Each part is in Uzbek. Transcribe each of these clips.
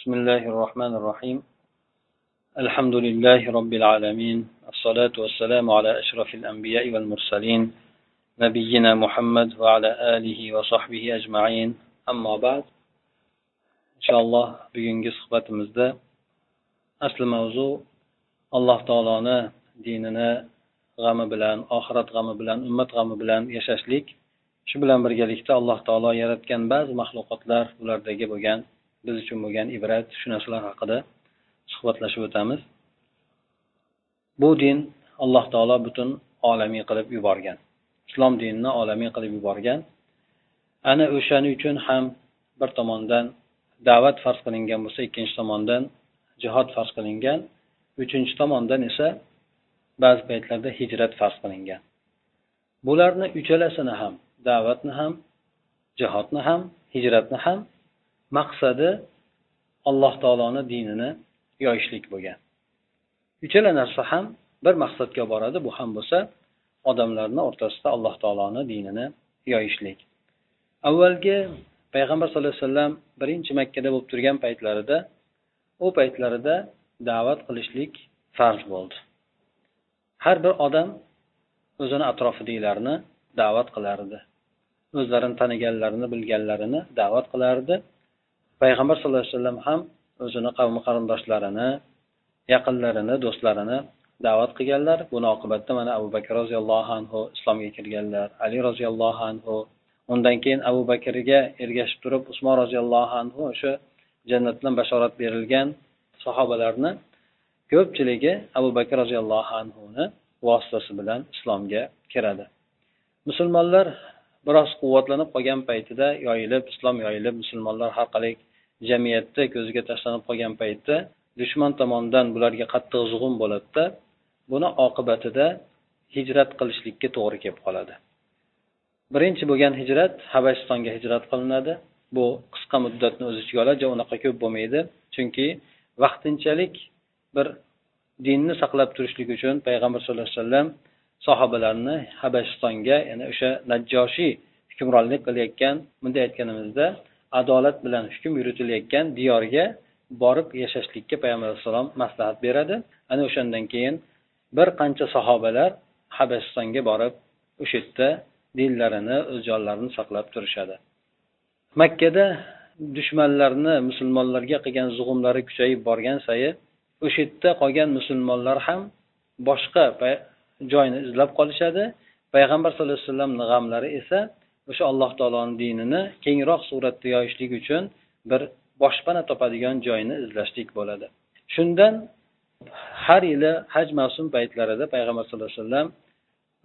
بسم الله الرحمن الرحيم الحمد لله رب العالمين الصلاة والسلام على أشرف الأنبياء والمرسلين نبينا محمد وعلى آله وصحبه أجمعين أما بعد إن شاء الله bugungi suhbatimizda asli mavzu alloh taoloni dinini g'ami bilan oxirat g'ami bilan ummat g'ami bilan yashashlik shu bilan birgalikda alloh taolo yaratgan ba'zi maxluqotlar ulardagi bo'lgan biz uchun bo'lgan ibrat shu narsalar haqida suhbatlashib o'tamiz. Bu din alloh taolo butun olamiy qilib yuborgan. Islom dinini olamiy qilib yuborgan. Ana o'shaning uchun ham bir tomondan da'vat farz qilingan bo'lsa ikkinchi tomondan jihod farz qilingan uchinchi tomondan esa ba'zi paytlarda hijrat farz qilingan. Bularni uchalasini ham da'vatni ham jihodni ham hijratni ham maqsadi alloh taoloni dinini yoyishlik bo'lgan. Uchala narsa ham bir maqsadga boradi. Bu ham bo'lsa odamlarni o'rtasida alloh taoloni dinini yoyishlik. Avvalgi payg'ambar sallallohu alayhi vasallam birinchi makkada bo'lib turgan paytlarida u paytlarida da'vat qilishlik farz bo'ldi. Har bir odam o'zini atrofidagilarni da'vat qilardi. O'zlarini taniganlarini bilganlarini da'vat qilardi. Payg'ambar sallallohu alayhi vasallam ham o'zini qavmi qarindoshlarini yaqinlarini do'stlarini da'vat qilganlar. Buni oqibatida mana abu bakr roziyallohu anhu islomga kirganlar ali roziyallohu anhu undan keyin abu bakrga ergashib turib usmon roziyallohu anhu o'sha jannat bilan bashorat berilgan sahobalarni ko'pchiligi abu bakr roziyallohu anhuni vositasi bilan islomga kiradi. Musulmonlar biroz quvvatlanib qolgan paytida yoyilib islom yoyilib musulmonlar har qalay jamiyatda ko'ziga tashlanib qolgan paytda dushman tomonidan bularga qattiq zug'um bo'ladida buni oqibatida hijrat qilishlikka to'g'ri kelib qoladi. Birinchi bo'lgan hijrat habashistonga hijrat qilinadi. Bu qisqa muddatni o'z ichiga oladi unaqa ko'p bo'lmaydi. Chunki vaqtinchalik bir dinni saqlab turishlik uchun payg'ambar sallallohu alayhi vasallam sahobalarni habashistonga ya'ni o'sha najjoshiy hukmronlik qilayotgan bunday aytganimizda adolat bilan hukm yuritilayotgan diyorga borib yashashlikka payg'ambar alayhissalom maslahat beradi. Ana o'shandan keyin bir qancha sahobalar habasistonga borib o'sha yerda dinlarini o'z jonlarini saqlab turishadi. Makkada dushmanlarni musulmonlarga qilgan zug'umlari kuchayib borgan sayi o'sha yerda qolgan musulmonlar ham boshqa joyni izlab qolishadi. Payg'ambar sallallohu alayhi vasallamni g'amlari esa o'sha alloh taoloni dinini kengroq suratda yoyishlik uchun bir boshpana topadigan joyni izlashlik bo'ladi. Shundan har yili haj mavsum paytlarida payg'ambar sallallohu alayhi vasallam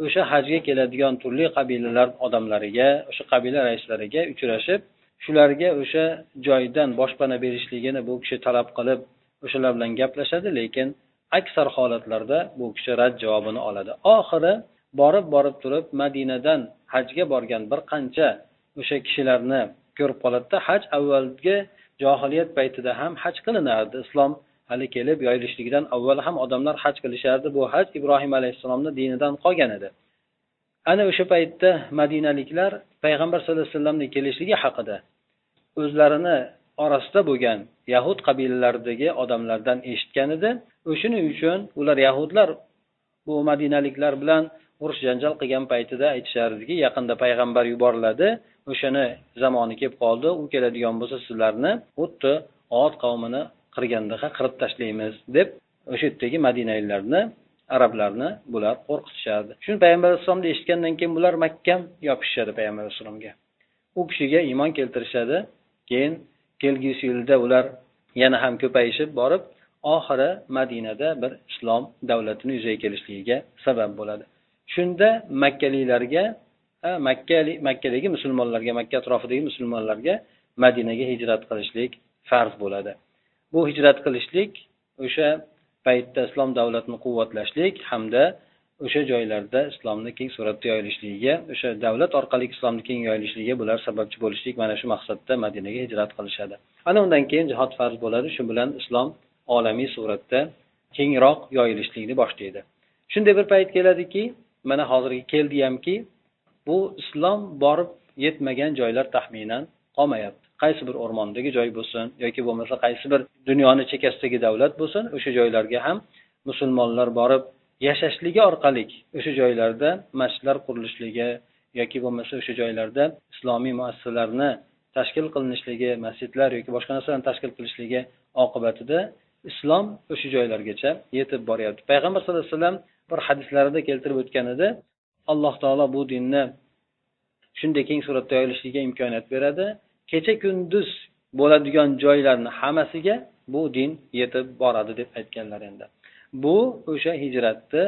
o'sha hajga keladigan turli qabilalar odamlariga o'sha qabila raislariga uchrashib shularga o'sha joydan boshpana berishligini bu kishi talab qilib o'shalar bilan gaplashadi lekin aksar holatlarda bu kishi rad javobini oladi. Oxiri borib borib turib madinadan hajga borgan bir qancha o'sha kishilarni ko'rib qoladida haj avvalgi johiliyat paytida ham haj qilinardi. Islom hali kelib yoyilishligidan avval ham odamlar haj qilishardi. Bu haj ibrohim alayhissalomni dinidan qolgan edi. Ana o'sha paytda madinaliklar payg'ambar sallallohu alayhi vasallamni kelishligi haqida o'zlarini orasida bo'lgan yahud qabilalaridagi odamlardan eshitgan edi. O'shaning uchun ular yahudlar bu madinaliklar bilan urush janjal qilgan paytida aytishardiki yaqinda payg'ambar yuboriladi. O'shani zamoni kelib qoldi. U keladigan bo'lsa sizlarni xuddi ot qavmini qirgandaqa qirib tashlaymiz deb o'sha yerdagi madinaliklarni arablarni bular qo'rqitishardi shuni payg'ambar alayhissalomni eshitgandan keyin bular mahkam yopishishadi payg'ambar alayhissalomga u kishiga iymon keltirishadi. Keyin kelgusi yilda ular yana ham ko'payishib borib oxiri madinada bir islom davlatini yuzaga kelishligiga sabab bo'ladi. Shunda makkaliklarga makka makkadagi musulmonlarga makka atrofidagi musulmonlarga madinaga hijrat qilishlik farz bo'ladi. Bu hijrat qilishlik o'sha paytda islom davlatini quvvatlashlik hamda o'sha joylarda islomni keng suratda yoyilishligiga o'sha davlat orqali islomni keng yoyilishligiga bular sababchi bo'lishlik mana shu maqsadda madinaga hijrat qilishadi. Ana undan keyin jihod farz bo'ladi. Shu bilan islom olamiy suratda kengroq yoyilishlikni boshlaydi. Shunday bir payt keladiki mana hozirgi keldiyamki bu islom borib yetmagan joylar taxminan qolmayapti. Qaysi bir o'rmondagi joy bo'lsin yoki bo'lmasa qaysi bir dunyoni chekkasidagi davlat bo'lsin o'sha joylarga ham musulmonlar borib yashashligi orqali o'sha joylarda masjidlar qurilishligi yoki bo'lmasa o'sha joylarda islomiy muassasalarni tashkil qilinishligi masjidlar yoki boshqa narsalarni tashkil qilishligi oqibatida islom o'sha joylargacha yetib boryapti. Payg'ambar sallallohu alayhi vasallam bir hadislarida keltirib o'tgan edi alloh taolo bu dinni shunday keng suratda yoyilishligiga imkoniyat beradi. Kecha kunduz bo'ladigan joylarni hammasiga bu din yetib boradi deb aytganlar endi. Bu o'sha hijratni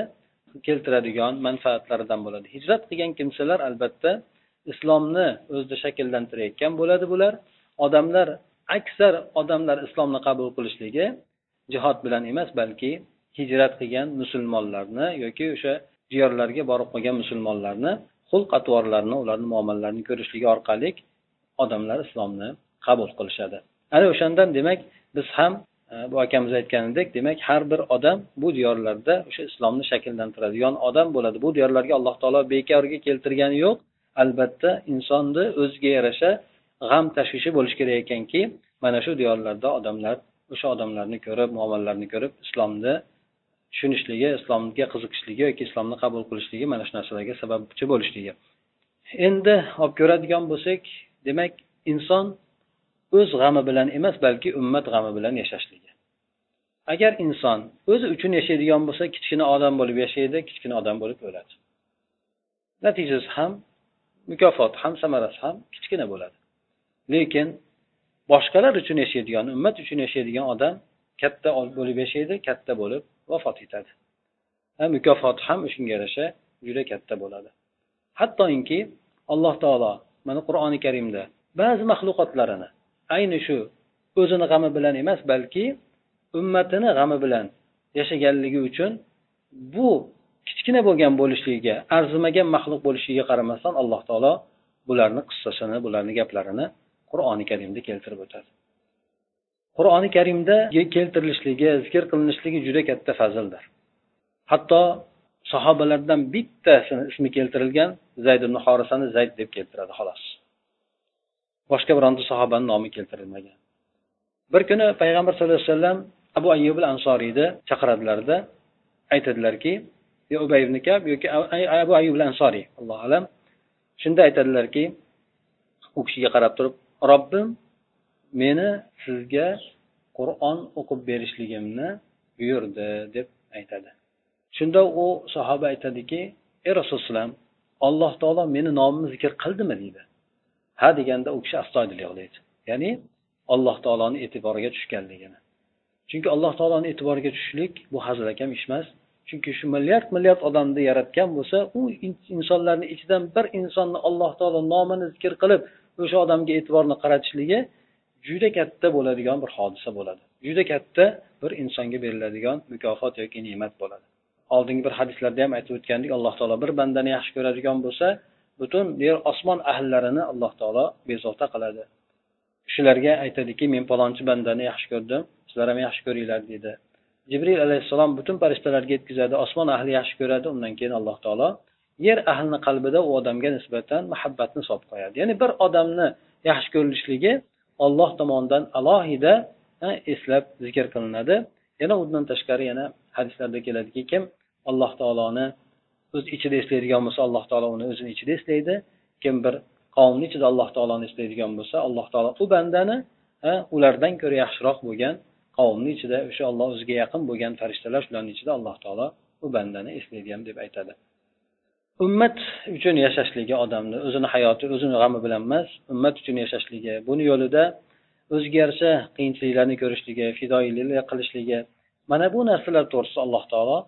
keltiradigan manfaatlaridan bo'ladi. Hijrat qilgan kimsalar albatta islomni o'zida shakllantirayotgan bo'ladi bular. Odamlar aksar odamlar islomni qabul qilishligi jihod bilan emas balki hijrat qilgan musulmonlarni yoki o'sha diyorlarga borib qolgan musulmonlarni xulq atvorlarini ularni muomalalarini ko'rishligi orqali odamlar islomni qabul qilishadi. Ana o'shandan demak biz ham e, bu akamiz aytganidek demak har bir odam bu diyorlarda o'sha islomni shakllantiradigan odam bo'ladi. Bu diyorlarga alloh taolo bekorga keltirgani yo'q. Albatta insonni o'ziga yarasha g'am tashvishi bo'lishi kerak ekanki mana shu diyorlarda odamlar o'sha odamlarni ko'rib muomalalarni ko'rib islomni tushunishligi islomga qiziqishligi yoki islomni qabul qilishligi mana shu narsalarga sababchi bo'lishligi. Endi olib ko'radigan bo'lsak demak inson o'z g'ami bilan emas balki ummat g'ami bilan yashashligi. Agar inson o'zi uchun yashaydigan bo'lsa kichkina odam bo'lib yashaydi kichkina odam bo'lib o'ladi. Natijasi ham mukofoti ham samarasi ham kichkina bo'ladi. Lekin boshqalar uchun yashaydigan ummat uchun yashaydigan odam katta bo'lib yashaydi katta bo'lib vafot etadi. Mukofoti ham shunga yarasha juda katta bo'ladi. Hattoki alloh taolo mana qur'oni karimda ba'zi maxluqotlarini ayni shu o'zini g'ami bilan emas balki ummatini g'ami bilan yashaganligi uchun bu kichkina bo'lgan bo'lishligiga arzimagan maxluq bo'lishiga qaramasdan alloh taolo bularni qissasini bularni gaplarini qur'oni karimda keltirib o'tadi. Qur'oni karimda keltirilishligi zikr qilinishligi juda katta fazildir. Hatto sahobalardan bittasini ismi keltirilgan zayd ibn horisani zayd deb keltiradi xolos. Boshqa bironta sahobani nomi keltirilmagan. Bir kuni payg'ambar sallallohu alayhi vasallam abu ayyub al ansoriyni chaqiradilarda aytadilarki yo ubay ibn kab yoki abu ayyub al ansoriy allohu alam. Shunda aytadilarki u kishiga qarab turib robbim meni sizga qur'on o'qib berishligimni buyurdi deb aytadi. Shunda u sahoba aytadiki ey rasululloh alloh taolo meni nomimni zikr qildimi? deydi. Ha deganda u kishi astoydil yig'laydi ya'ni alloh taoloni e'tiboriga tushganligini. Chunki alloh taoloni e'tiboriga tushishlik bu hazilakam ish emas chunki shu milliard milliard odamni yaratgan bo'lsa u insonlarni ichidan bir insonni alloh taolo nomini zikr qilib o'sha odamga e'tiborni qaratishligi juda katta bo'ladigan bir hodisa bo'ladi. Juda katta bir insonga beriladigan mukofot yoki ne'mat bo'ladi. Oldingi bir hadislarda ham aytib o'tgandik alloh taolo bir bandani yaxshi ko'radigan bo'lsa butun yer osmon ahllarini alloh taolo bezovta qiladi. Shularga aytadiki men palonchi bandani yaxshi ko'rdim sizlar ham yaxshi ko'ringlar deydi jibril alayhissalom butun farishtalarga yetkazadi osmon ahli yaxshi ko'radi undan keyin alloh taolo yer ahlini qalbida u odamga nisbatan muhabbatni solib qo'yadi. Ya'ni bir odamni yaxshi ko'rilishligi olloh tomonidan alohida eslab zikr qilinadi. Yana undan tashqari yana hadislarda keladiki kim alloh taoloni o'z ichida eslaydigan bo'lsa alloh taolo uni o'zini ichida eslaydi. Kim bir qavmni ichida alloh taoloni eslaydigan bo'lsa alloh taolo u bandani ulardan ko'ra yaxshiroq bo'lgan qavmni ichida o'sha olloh o'ziga yaqin bo'lgan farishtalar shularni ichida alloh taolo u bandani eslaydi ham deb aytadi. Ummat uchun yashashligi odamni o'zini hayoti o'zini g'ami bilan emas ummat uchun yashashligi buni yo'lida o'ziga yarasha qiyinchiliklarni ko'rishligi fidoyilik qilishligi mana bu narsalar to'g'risida alloh taolo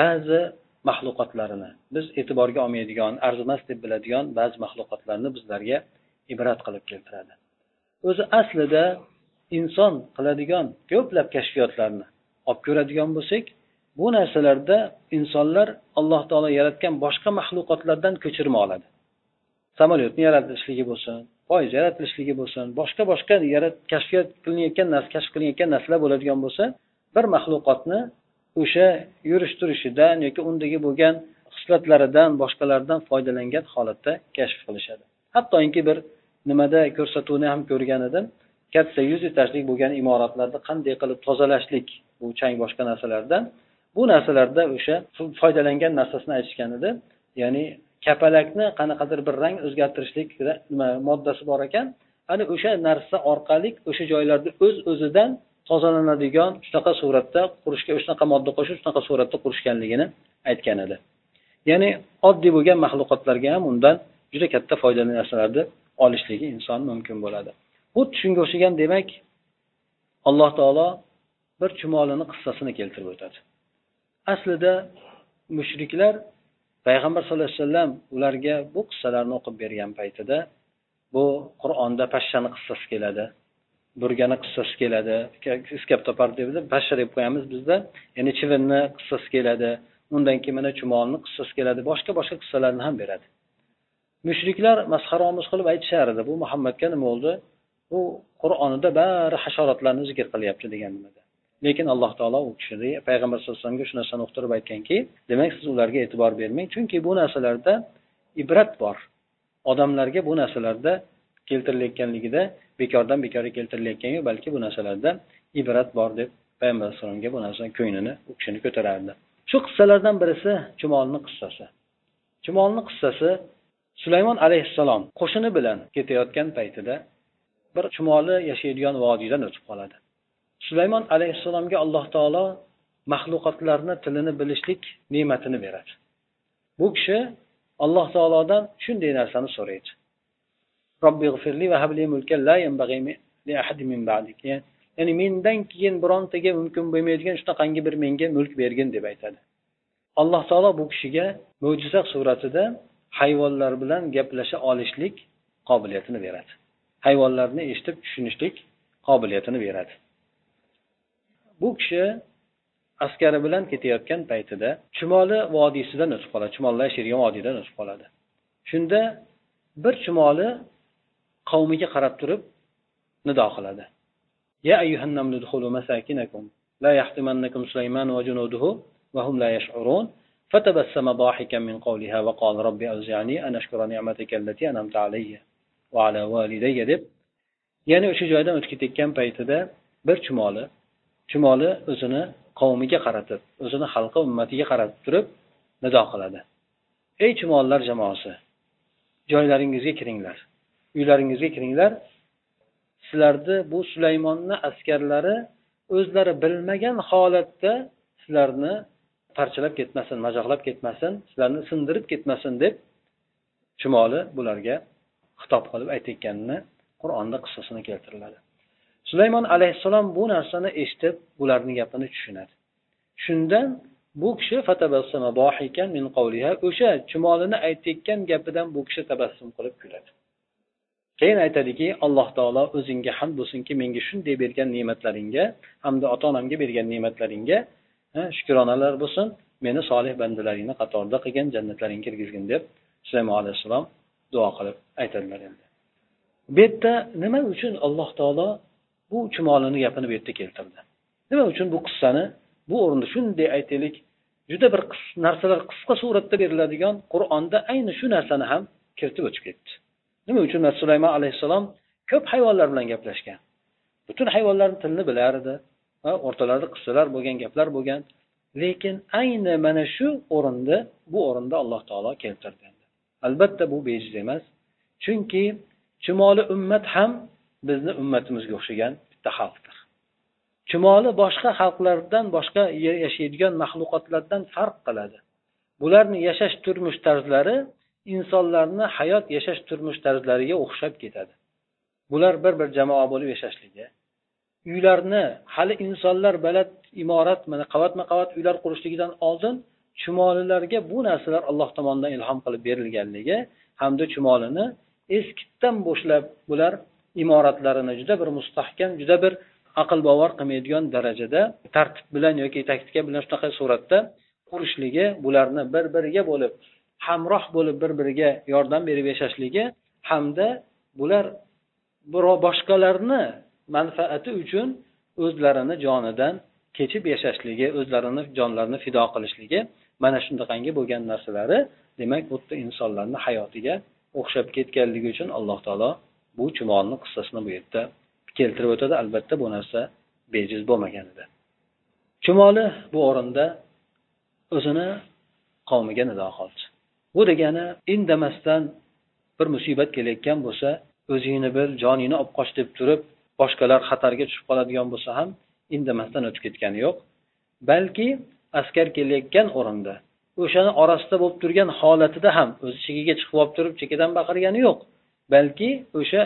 ba'zi maxluqotlarini biz e'tiborga olmaydigan arzimas deb biladigan ba'zi maxluqotlarni bizlarga ibrat qilib keltiradi. O'zi aslida inson qiladigan ko'plab kashfiyotlarni olib ko'radigan bo'lsak bu narsalarda insonlar alloh taolo yaratgan boshqa maxluqotlardan ko'chirma oladi. Samolyotni yaratilishligi bo'lsin poyezd yaratilishligi bo'lsin boshqa boshqa kashfiyot qilinayotgan narsa kashf qilinayotgan narsalar bo'ladigan bo'lsa bir maxluqotni o'sha yurish turishidan yoki undagi bo'lgan xislatlaridan boshqalardan foydalangan holatda kashf qilishadi. Hattoki bir nimada ko'rsatuvni ham ko'rgan edim katta yuz etajlik bo'lgan imoratlarni qanday qilib tozalashlik bu chang boshqa narsalardan bu narsalarda o'sha foydalangan narsasini aytishgan edi. Ya'ni kapalakni qanaqadir bir rang o'zgartirishlik nima moddasi bor ekan. Ana o'sha narsa orqali o'sha joylarda o'z öz o'zidan tozalanadigan shunaqa suratda qurishga shunaqa modda qo'shib shunaqa suratda qurishganligini aytgan edi. Ya'ni oddiy bo'lgan maxluqotlarga ham undan juda katta foydali narsalarni olishligi inson mumkin bo'ladi. Xuddi shunga o'xshagan demak alloh taolo bir chumolini qissasini keltirib o'tadi. Aslida mushriklar payg'ambar sallallohu alayhi vasallam ularga bu qissalarni o'qib bergan paytida bu qur'onda pashshani qissasi keladi burgani qissasi keladi iskab topar deb pashsha deb qo'yamiz bizda. Ya'ni chivinni qissasi keladi undan keyin mana chumolni qissasi keladi boshqa boshqa qissalarni ham beradi. Mushriklar masxaromuz qilib aytishar edi bu muhammadga nima bo'ldi? U qur'onida bari hasharotlarni zikr qilyapti degan nimada. Lekin alloh taolo u kishini payg'ambar sallallohu alayhi vasallamga shu narsani uqtirib aytganki demak siz ularga e'tibor bermang. Chunki bu narsalarda ibrat bor. Odamlarga bu narsalarda keltirilayotganligida bekordan bekorga keltirilayotgani yo'q balki bu narsalarda ibrat bor deb payg'ambar alayhisalomga bu narsani ko'nglini u kishini ko'tarardi. Shu qissalardan birisi chumolni qissasi. Chumolni qissasi sulaymon alayhissalom qo'shini bilan ketayotgan paytida bir chumoli yashaydigan vodiydan o'tib qoladi. Sulaymon alayhissalomga alloh taolo maxluqotlarni tilini bilishlik ne'matini beradi. Bu kishi alloh taolodan shunday narsani so'raydi. Ya'ni mendan keyin birontaga mumkin bo'lmaydigan shunaqangi bir menga mulk bergin deb aytadi. Alloh taolo bu kishiga mo'jiza suratida hayvonlar bilan gaplasha olishlik qobiliyatini beradi. Hayvonlarni eshitib tushunishlik qobiliyatini beradi. bu kishi askari bilan ketayotgan paytida chumoli vodiysidan o'tib qoladi chumollar yashaydigan vodiydan o'tib qoladi shunda bir chumoli qavmiga qarab turib nido qiladi يا أيها النمل ادخلوا مساكنكم لا يحطمنكم سليمان وجنوده وهم لا يشعرون فتبسم ضاحكا من قولها وقال ربي أوزعني أن أشكر نعمتك التي أنعمت علي وعلى والدي deb ya'ni o'sha joydan o'tib ketayotgan paytida bir chumoli chumoli o'zini qavmiga qaratib o'zini xalqi ummatiga qaratib turib nido qiladi. Ey chumollar jamoasi joylaringizga kiringlar. Uylaringizga kiringlar. Sizlarni bu sulaymonni askarlari o'zlari bilmagan holatda sizlarni parchalab ketmasin majoqlab ketmasin sizlarni sindirib ketmasin deb chumoli bularga xitob qilib aytayotganini qur'onda qissasini keltiriladi. Sulaymon alayhissalom bu narsani eshitib bularni gapini tushunadi. Shundan bu kishi min o'sha chumolini aytayotgan gapidan bu kishi tabassum qilib kuladi. Keyin aytadiki alloh taolo o'zingga hamd bo'lsinki menga shunday bergan ne'matlaringga hamda ota onamga bergan ne'matlaringga shukronalar bo'lsin meni solih bandalaringni qatorida qilgin jannatlaringga kirgizgin deb sulaymon alayhissalom duo qilib aytadilar endi. Bu yerda nima uchun alloh taolo bu chumolini gapini bu yerda keltirdi. Nima uchun bu qissani bu o'rinda shunday aytaylik juda bir narsalar qisqa suratda beriladigan qur'onda ayni shu narsani ham kiritib o'tib ketdi. Nima uchun sulaymon alayhissalom ko'p hayvonlar bilan gaplashgan? Butun hayvonlarni tilini bilar edi va o'rtalarida qissalar bo'lgan gaplar bo'lgan. Lekin ayni mana shu o'rinda bu o'rinda alloh taolo keltirdi albatta bu bejiz emas. Chunki chumoli ummat ham bizni ummatimizga o'xshagan bitta xalqdir. Chumoli boshqa xalqlardan boshqa yashaydigan maxluqotlardan farq qiladi. Bularni yashash turmush tarzlari insonlarni hayot yashash turmush tarzlariga o'xshab ketadi. Bular bir bir jamoa bo'lib yashashligi uylarni hali insonlar baland imorat mana qavatma qavat uylar qurishligidan oldin chumolilarga bu narsalar alloh tomonidan ilhom qilib berilganligi hamda chumolini eskitdan boshlab bular imoratlarini juda bir mustahkam juda bir aql bovar qilmaydigan darajada tartib bilan yoki taktika bilan shunaqa suratda qurishligi bularni bir biriga bo'lib hamroh bo'lib bir biriga yordam berib yashashligi hamda bular boshqalarni manfaati uchun o'zlarini jonidan kechib yashashligi o'zlarini jonlarini fido qilishligi mana shunaqangi bo'lgan narsalari. Demak xuddi insonlarni hayotiga o'xshab ketganligi uchun alloh taolo bu chumolni qissasini bu yerda keltirib o'tadi albatta bu narsa bejiz bo'lmagan edi. Chumoli bu o'rinda o'zini qavmiga nido qildi. Bu degani indamasdan bir musibat kelayotgan bo'lsa o'zingni bil joningni olib qoch deb turib boshqalar xatarga tushib qoladigan bo'lsa ham indamasdan o'tib ketgani yo'q. Balki askar kelayotgan o'rinda o'shani orasida bo'lib turgan holatida ham o'zi chekiga chiqib olib turib chekkadan baqirgani yo'q. Balki o'sha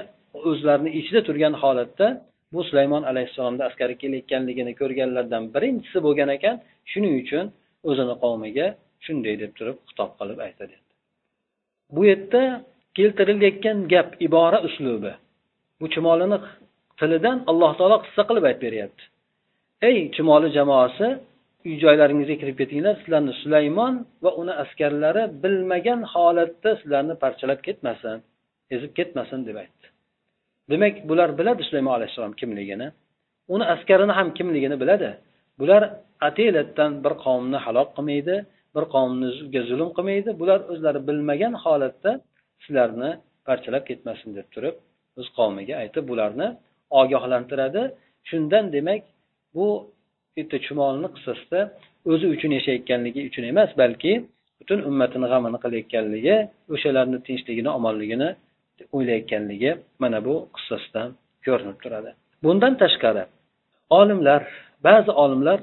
o'zlarini ichida turgan holatda bu sulaymon alayhissalomni askari kelayotganligini ko'rganlardan birinchisi bo'lgan ekan shuning uchun o'zini qavmiga shunday deb turib xitob qilib aytadi. Bu yerda keltirilayotgan gap ibora uslubi. Bu chumolini tilidan alloh taolo qissa qilib aytib beryapti. Ey chumoli jamoasi uy joylaringizga kirib ketinglar sizlarni sulaymon va uni askarlari bilmagan holatda sizlarni parchalab ketmasin. Ezib ketmasin deb aytdi. Demak bular biladi sulaymon alayhissalom kimligini. Uni askarini ham kimligini biladi. Bular atelatdan bir qavmni halok qilmaydi bir qavmga zulm qilmaydi. Bular o'zlari bilmagan holatda sizlarni parchalab ketmasin deb turib o'z qavmiga aytib bularni ogohlantiradi. Shundan demak bu bitta chumolni qissasida o'zi uchun yashayotganligi uchun emas balki butun ummatini g'amini qilayotganligi o'shalarni tinchligini omonligini o'ylayotganligi mana bu qissasidan ko'rinib turadi. Bundan tashqari olimlar ba'zi olimlar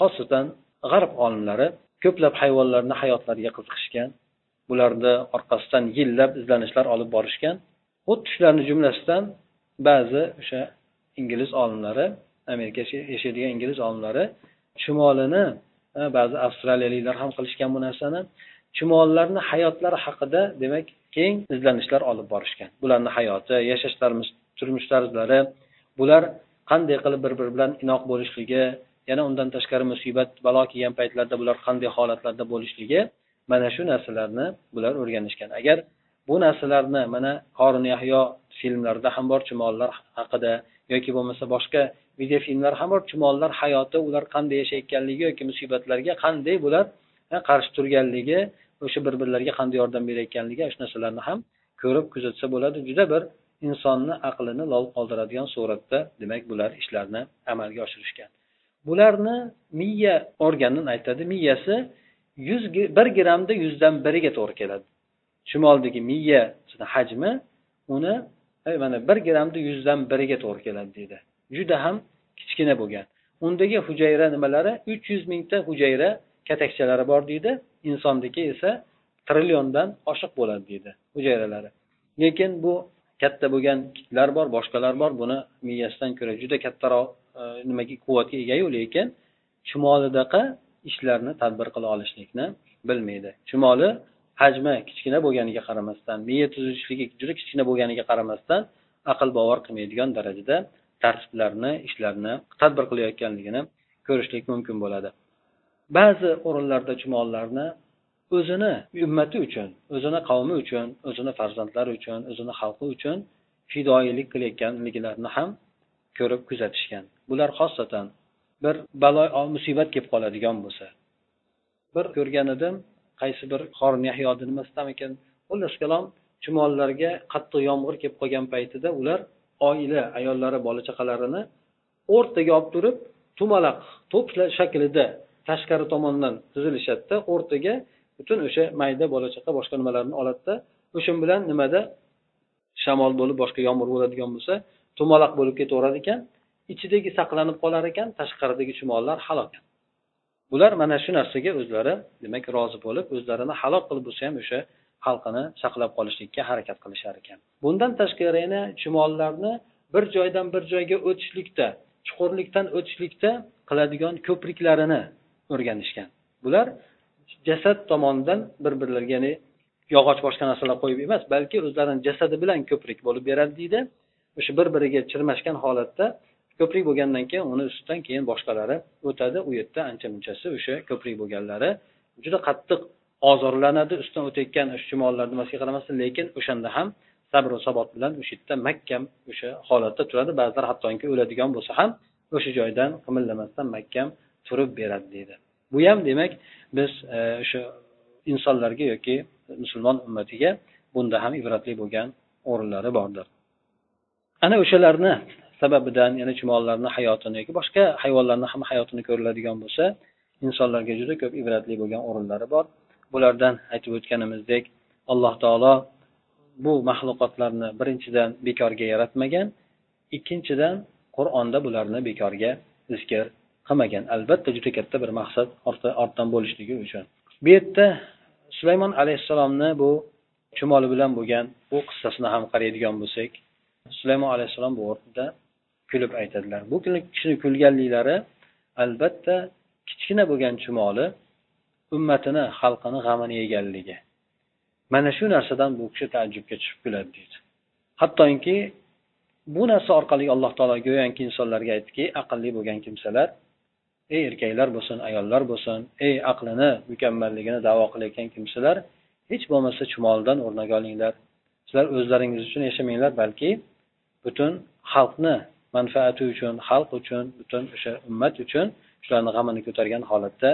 xosatan g'arb olimlari ko'plab hayvonlarni hayotlariga qiziqishgan bularni orqasidan yillab izlanishlar olib borishgan xuddi shularni jumlasidan ba'zi o'sha ingliz olimlari amerika yashaydigan ingliz olimlari chumolini ba'zi avstraliyaliklar ham qilishgan bu narsani chumollarni hayotlari haqida demak keng izlanishlar olib borishgan. Bularni hayoti yashash turmush tarzlari bular qanday qilib bir biri bilan inoq bo'lishligi yana undan tashqari musibat balo kelgan paytlarda bular qanday holatlarda bo'lishligi mana shu narsalarni bular o'rganishgan. Agar bu narsalarni mana qorin yahyo filmlarida ham bor chumollar haqida yoki bo'lmasa boshqa videofilmlar ham bor chumollar hayoti ular qanday yashayotganligi yoki musibatlarga qanday bular qarshi turganligi o'sha bir birlariga qanday yordam berayotganligi shu narsalarni ham ko'rib kuzatsa bo'ladi. Juda bir insonni aqlini lol qoldiradigan suratda demak bular ishlarni amalga oshirishgan. Bularni miya organini aytadi. Miyasi yuz bir grammda yuzdan biriga to'g'ri keladi. Chimoldagi miya hajmi uni mana bir grammda yuzdan biriga to'g'ri keladi deydi. Juda ham kichkina bo'lgan. Undagi hujayra nimalari? Uch yuz mingta hujayra katakchalari bor deydi. Insonniki esa trilliondan oshiq bo'ladi deydi hujayralari. Lekin bu katta bo'lgan kitlar bor boshqalar bor. Buni miyasidan ko'ra juda kattaroq e, nimaga quvvatga egayu lekin chumolidaqa ishlarni tadbir qila olishlikni bilmaydi. Chumoli hajmi kichkina bo'lganiga qaramasdan miya tuzishligi juda kichkina bo'lganiga qaramasdan aql bovar qilmaydigan darajada tartiblarni ishlarni tadbir qilayotganligini ko'rishlik mumkin bo'ladi. Ba'zi o'rinlarda chumollarni o'zini ummati uchun o'zini qavmi uchun o'zini farzandlari uchun o'zini xalqi uchun fidoyilik qilayotganliklarini ham ko'rib kuzatishgan. Bular xosatan bir balo musibat kelib qoladigan bo'lsa. Bir ko'rgan edim qaysi bir qorin yahyoni nimasidan ekan xullas kalom chumollarga qattiq yomg'ir kelib qolgan paytida ular oila ayollari bola chaqalarini o'rtaga olib turib tumalaq to'p shaklida tashqari tomondan tizilishadida o'rtaga butun o'sha mayda bola chaqa boshqa nimalarni oladida. O'sha bilan nimada? Shamol bo'lib boshqa yomg'ir bo'ladigan bo'lsa tumaloq bo'lib ketaverar ekan ichidagi saqlanib qolar ekan tashqaridagi chumollar halok. Bular mana shu narsaga o'zlari demak rozi bo'lib o'zlarini halok qilib bo'lsa ham o'sha xalqini saqlab qolishlikka harakat qilishar ekan. Bundan tashqari yana chumollarni bir joydan bir joyga o'tishlikda chuqurlikdan o'tishlikda qiladigan ko'priklarini o'rganishgan. Bular jasad tomonidan bir birlariga ya'ni yog'och boshqa narsalar qo'yib emas balki o'zlarini jasadi bilan ko'prik bo'lib beradi deydi. O'sha bir biriga chirmashgan holatda ko'prik bo'lgandan keyin uni ustidan keyin boshqalari o'tadi. U yerda ancha munchasi o'sha ko'prik bo'lganlari juda qattiq ozorlanadi ustidan o'tayotgan o'sha chumollar nimasiga qaramasdan lekin o'shanda ham sabr sabot bilan o'sha yerda mahkam o'sha holatda turadi. Ba'zilar hattoki o'ladigan bo'lsa ham o'sha joydan qimillamasdan mahkam turib beradi deydi. Bu ham demak biz e, o'sha insonlarga yoki musulmon ummatiga bunda ham ibratli bo'lgan o'rinlari bordir. Ana o'shalarni sababidan ya'ni chumollarni hayotini yoki boshqa hayvonlarni ham hayotini ko'riladigan bo'lsa insonlarga juda ko'p ibratli bo'lgan o'rinlari bor. Bulardan aytib o'tganimizdek alloh taolo bu maxluqotlarni birinchidan bekorga yaratmagan ikkinchidan qur'onda bularni bekorga zikr qilmagan. Albatta juda katta bir maqsad ortdan bo'lishligi uchun. Bu yerda sulaymon alayhissalomni bu chumoli bilan bo'lgan bu qissasini ham qaraydigan bo'lsak sulaymon alayhissalom bu o'rnida kulib aytadilar. Bu kishini kulganliklari albatta kichkina bo'lgan chumoli ummatini xalqini g'amini yeganligi. Mana shu narsadan bu kishi taajjubga tushib kuladi deydi. Hattoki bu narsa orqali alloh taolo go'yoki insonlarga aytdiki aqlli bo'lgan kimsalar ey erkaklar bo'lsin ayollar bo'lsin ey aqlini mukammalligini davo qilayotgan kimsalar hech bo'lmasa chumoldan o'rnak olinglar. Sizlar o'zlaringiz uchun yashamanglar balki butun xalqni manfaati uchun xalq uchun butun o'sha ummat uchun shularni g'amini ko'targan holatda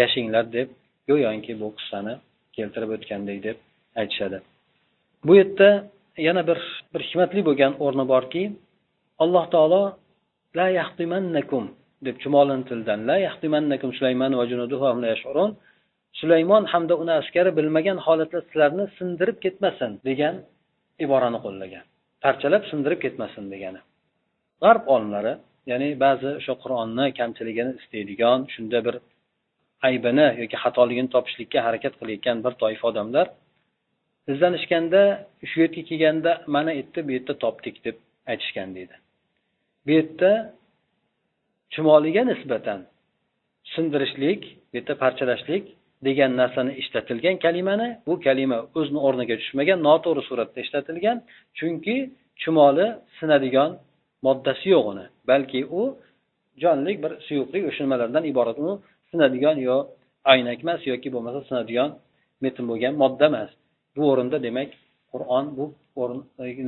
yashanglar deb go'yoki bu qissani keltirib o'tgandek deb aytishadi. Bu yerda yana bir bir hikmatli bo'lgan o'rni borki alloh taolo la yahtimannakum deb chumolini tilidan la yahtimannakum sulaymon va junuduhu la yashurun. Sulaymon hamda uni askari bilmagan holatda sizlarni sindirib ketmasin degan iborani qo'llagan. Parchalab sindirib ketmasin degani. G'arb olimlari ya'ni ba'zi o'sha qur'onni kamchiligini istaydigan shunda bir aybini yoki xatoligini topishlikka harakat qilayotgan bir toifa odamlar izlanishganda shu yerga kelganda mana yerda bu yerda topdik deb aytishgan deydi. Bu yerda chumoliga nisbatan sindirishlik bitta parchalashlik degan narsani ishlatilgan kalimani bu kalima o'zini o'rniga tushmagan noto'g'ri suratda ishlatilgan chunki chumoli sinadigan moddasi yo'q uni. Balki u jonlik bir suyuqlik o'sha nimalardan iborat u sinadigan yo aynak emas yoki bo'lmasa sinadigan metin bo'lgan modda emas. Bu o'rinda demak qur'on bu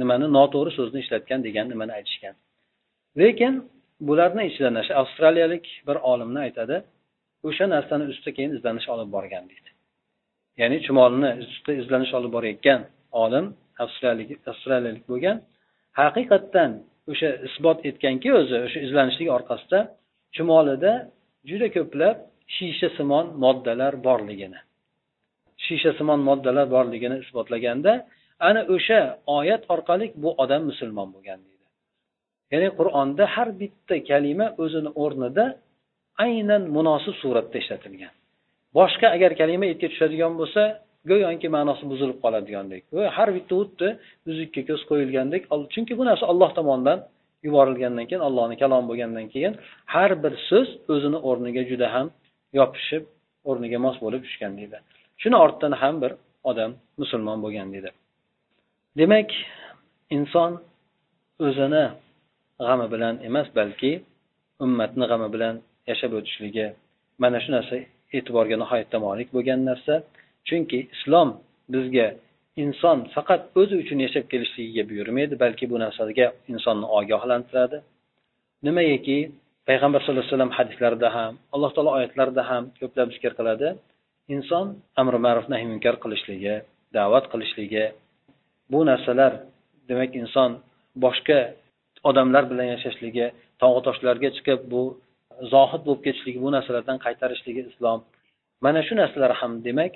nimani noto'g'ri so'zni ishlatgan degan nimani aytishgan. Lekin bularni ichidan avstraliyalik bir olimni aytadi o'sha narsani ustida keyin izlanish olib borgan deydi. Ya'ni chumolni ustida izlanish olib borayotgan olim avstraliyalik avstraliyalik bo'lgan haqiqatdan o'sha isbot etganki o'zi o'sha izlanishlik orqasida chumolida juda ko'plab shishasimon moddalar borligini shishasimon moddalar borligini isbotlaganda ana o'sha oyat orqali bu odam musulmon bo'lgan deydi. Ya'ni qur'onda har bitta kalima o'zini o'rnida aynan munosib suratda ishlatilgan. Boshqa agar kalima etga tushadigan bo'lsa go'yoki ma'nosi buzilib qoladigandek har bitta xuddi uzukka ko'z qo'yilgandek chunki bu narsa alloh tomonidan yuborilgandan keyin allohni kalomi bo'lgandan keyin har bir so'z o'zini o'rniga juda ham yopishib o'rniga mos bo'lib tushgan deydi. Shuni ortidan ham bir odam musulmon bo'lgan deydi. Demak inson o'zini g'ami bilan emas balki ummatni g'ami bilan yashab o'tishligi mana shu narsa e'tiborga nihoyatda molik bo'lgan narsa. Chunki islom bizga inson faqat o'zi uchun yashab kelishligiga buyurmaydi balki bu narsaga insonni ogohlantiradi. Nimagaki payg'ambar sallallohu alayhi vasallam hadislarida ham alloh taolo oyatlarida ham ko'plab zikr qiladi. Inson amri ma'ruf nahiy munkar qilishligi da'vat qilishligi bu narsalar demak inson boshqa odamlar bilan yashashligi tog'u toshlarga chiqib bu zohid bo'lib ketishligi bu narsalardan qaytarishligi islom. Mana shu narsalar ham demak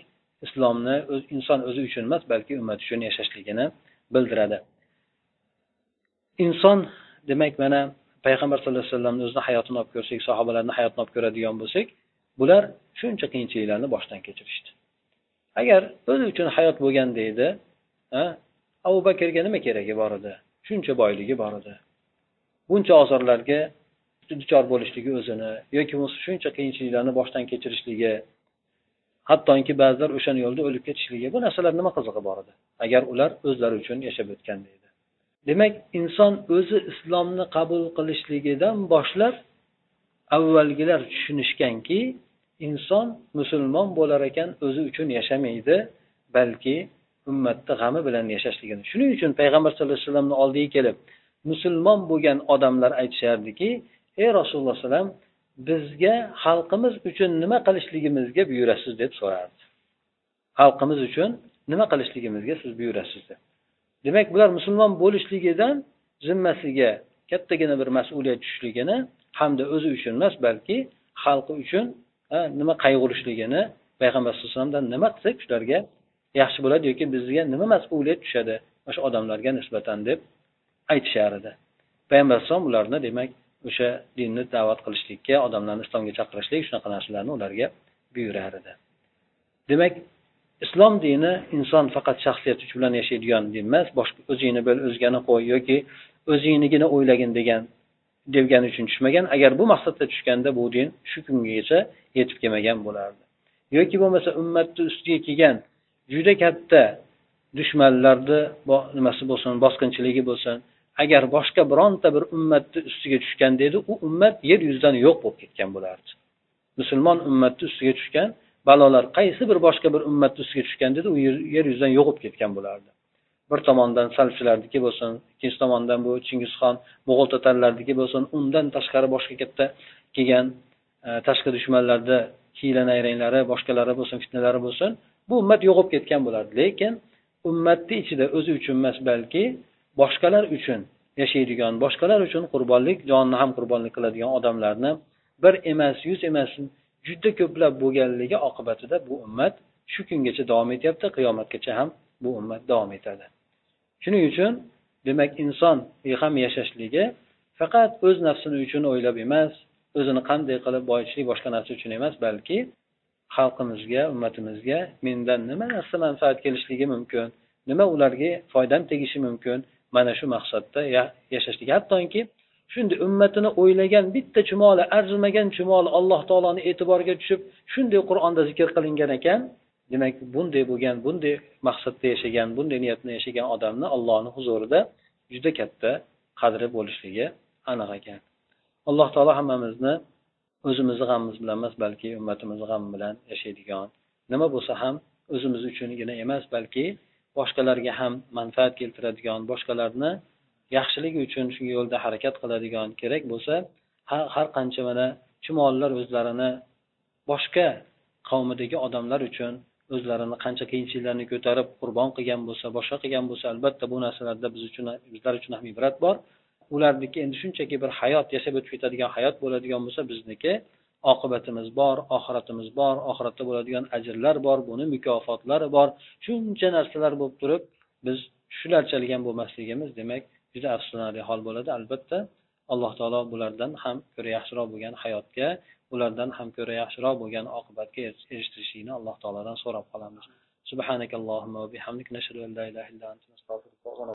islomni o'z inson o'zi uchun emas balki ummat uchun yashashligini bildiradi. Inson demak mana payg'ambar sallallohu alayhi vasallamni o'zini hayotini olib ko'rsak sahobalarni hayotini olib ko'radigan bo'lsak bular shuncha qiyinchiliklarni boshdan kechirishdi. Agar o'zi uchun hayot bo'lganda edi abu bakrga nima keragi bor edi? Shuncha boyligi bor edi. Buncha ozorlarga duchor bo'lishligi o'zini yoki bo'lmasa shuncha qiyinchiliklarni boshdan kechirishligi hattoki ba'zilar o'shani yo'lda o'lib ketishligi bu narsalar nima qizig'i bor edi? Agar ular o'zlari uchun yashab o'tganda edi. Demak inson o'zi islomni qabul qilishligidan boshlab avvalgilar tushunishganki inson musulmon bo'lar ekan o'zi uchun yashamaydi balki ummatni g'ami bilan yashashligini. Shuning uchun payg'ambar sallallohu alayhi vasallamni oldiga kelib musulmon bo'lgan odamlar aytishardiki ey rasululloh alayhivasallam bizga xalqimiz uchun nima qilishligimizga buyurasiz deb so'rardi. Xalqimiz uchun nima qilishligimizga siz buyurasiz deb. Demak bular musulmon bo'lishligidan zimmasiga kattagina bir mas'uliyat tushishligini hamda o'zi uchun emas balki xalqi uchun nima qayg'urishligini payg'ambar sallallohu alayhi vasallamdan nima qilsak shularga yaxshi bo'ladi yoki bizga nima mas'uliyat tushadi? O'sha odamlarga nisbatan deb aytishar edi payg'ambar alayhisalom ularni demak o'sha dinni da'vat qilishlikka odamlarni islomga chaqirishlik shunaqa narsalarni ularga buyurar edi demak islom dini inson faqat shaxsiyati bilan yashaydigan din emas boshqa o'zingni bil o'zgani qo'y yoki o'zingnigina o'ylagin degan degani uchun tushmagan agar bu maqsadda tushganda bu din shu kungacha yetib kelmagan bo'lardi. Yoki bo'lmasa ummatni ustiga kelgan juda katta dushmanlarni nimasi bo'lsin bosqinchiligi bo'lsin agar boshqa bironta bir ummatni ustiga tushganda edi u ummat yer yuzidan yo'q bo'lib ketgan bo'lardi. Musulmon ummatni ustiga tushgan balolar qaysi bir boshqa bir ummatni ustiga tushganda edi u yer yuzidan yo'q bo'lib ketgan bo'lardi. Bir tomondan salbchilarniki bo'lsin ikkinchi tomondan bu chingizxon mo'g'ul tatarlarniki bo'lsin undan tashqari boshqa katta kelgan e, tashqi dushmanlarni hiyla nayranglari boshqalari bo'lsin fitnalari bo'lsin bu ummat yo'q bo'lib ketgan bo'lardi. Lekin ummatni ichida o'zi uchun emas balki boshqalar uchun yashaydigan boshqalar uchun qurbonlik jonni ham qurbonlik qiladigan odamlarni bir emas yuz emas juda ko'plab bo'lganligi oqibatida bu ummat shu kungacha davom etyapti qiyomatgacha ham bu ummat davom etadi. Shuning uchun demak inson ham yashashligi faqat o'z nafsini uchun o'ylab emas o'zini qanday qilib boyitishlik boshqa narsa uchun emas balki xalqimizga ummatimizga mendan nima narsa manfaat kelishligi mumkin nima ularga foydam tegishi mumkin mana shu maqsadda yashashligi hattoki shunday ummatini o'ylagan bitta chumoli arzimagan chumoli alloh taoloni e'tiboriga tushib shunday qur'onda zikr qilingan ekan demak bunday bo'lgan bunday maqsadda yashagan bunday niyatda yashagan odamni allohni huzurida juda katta qadri bo'lishligi aniq ekan. Alloh taolo hammamizni o'zimizni g'amimiz bilan emas balki ummatimizni g'ami bilan yashaydigan nima bo'lsa ham o'zimiz uchungina emas balki boshqalarga ham manfaat keltiradigan boshqalarni yaxshiligi uchun shu yo'lda harakat qiladigan kerak bo'lsa har qancha mana chumollar o'zlarini boshqa qavmidagi odamlar uchun o'zlarini qancha qiyinchiliklarni ko'tarib qurbon qilgan bo'lsa boshqa qilgan bo'lsa albatta bu narsalarda biz uchun bizlar uchun ham ibrat bor. Ularniki endi shunchaki bir hayot yashab o'tib ketadigan hayot bo'ladigan bo'lsa bizniki oqibatimiz bor oxiratimiz bor oxiratda bo'ladigan ajrlar bor buni mukofotlari bor shuncha narsalar bo'lib turib biz shularchalik ham bo'lmasligimiz demak juda afsuslanarli hol bo'ladi albatta alloh taolo bulardan ham ko'ra yaxshiroq bo'lgan hayotga ulardan ham ko'ra yaxshiroq bo'lgan oqibatga erishtirishlikni alloh taolodan so'rab qolamiz سبحانك اللهم وبحمدك نشهد أن لا إله إلا أنت نستغفرك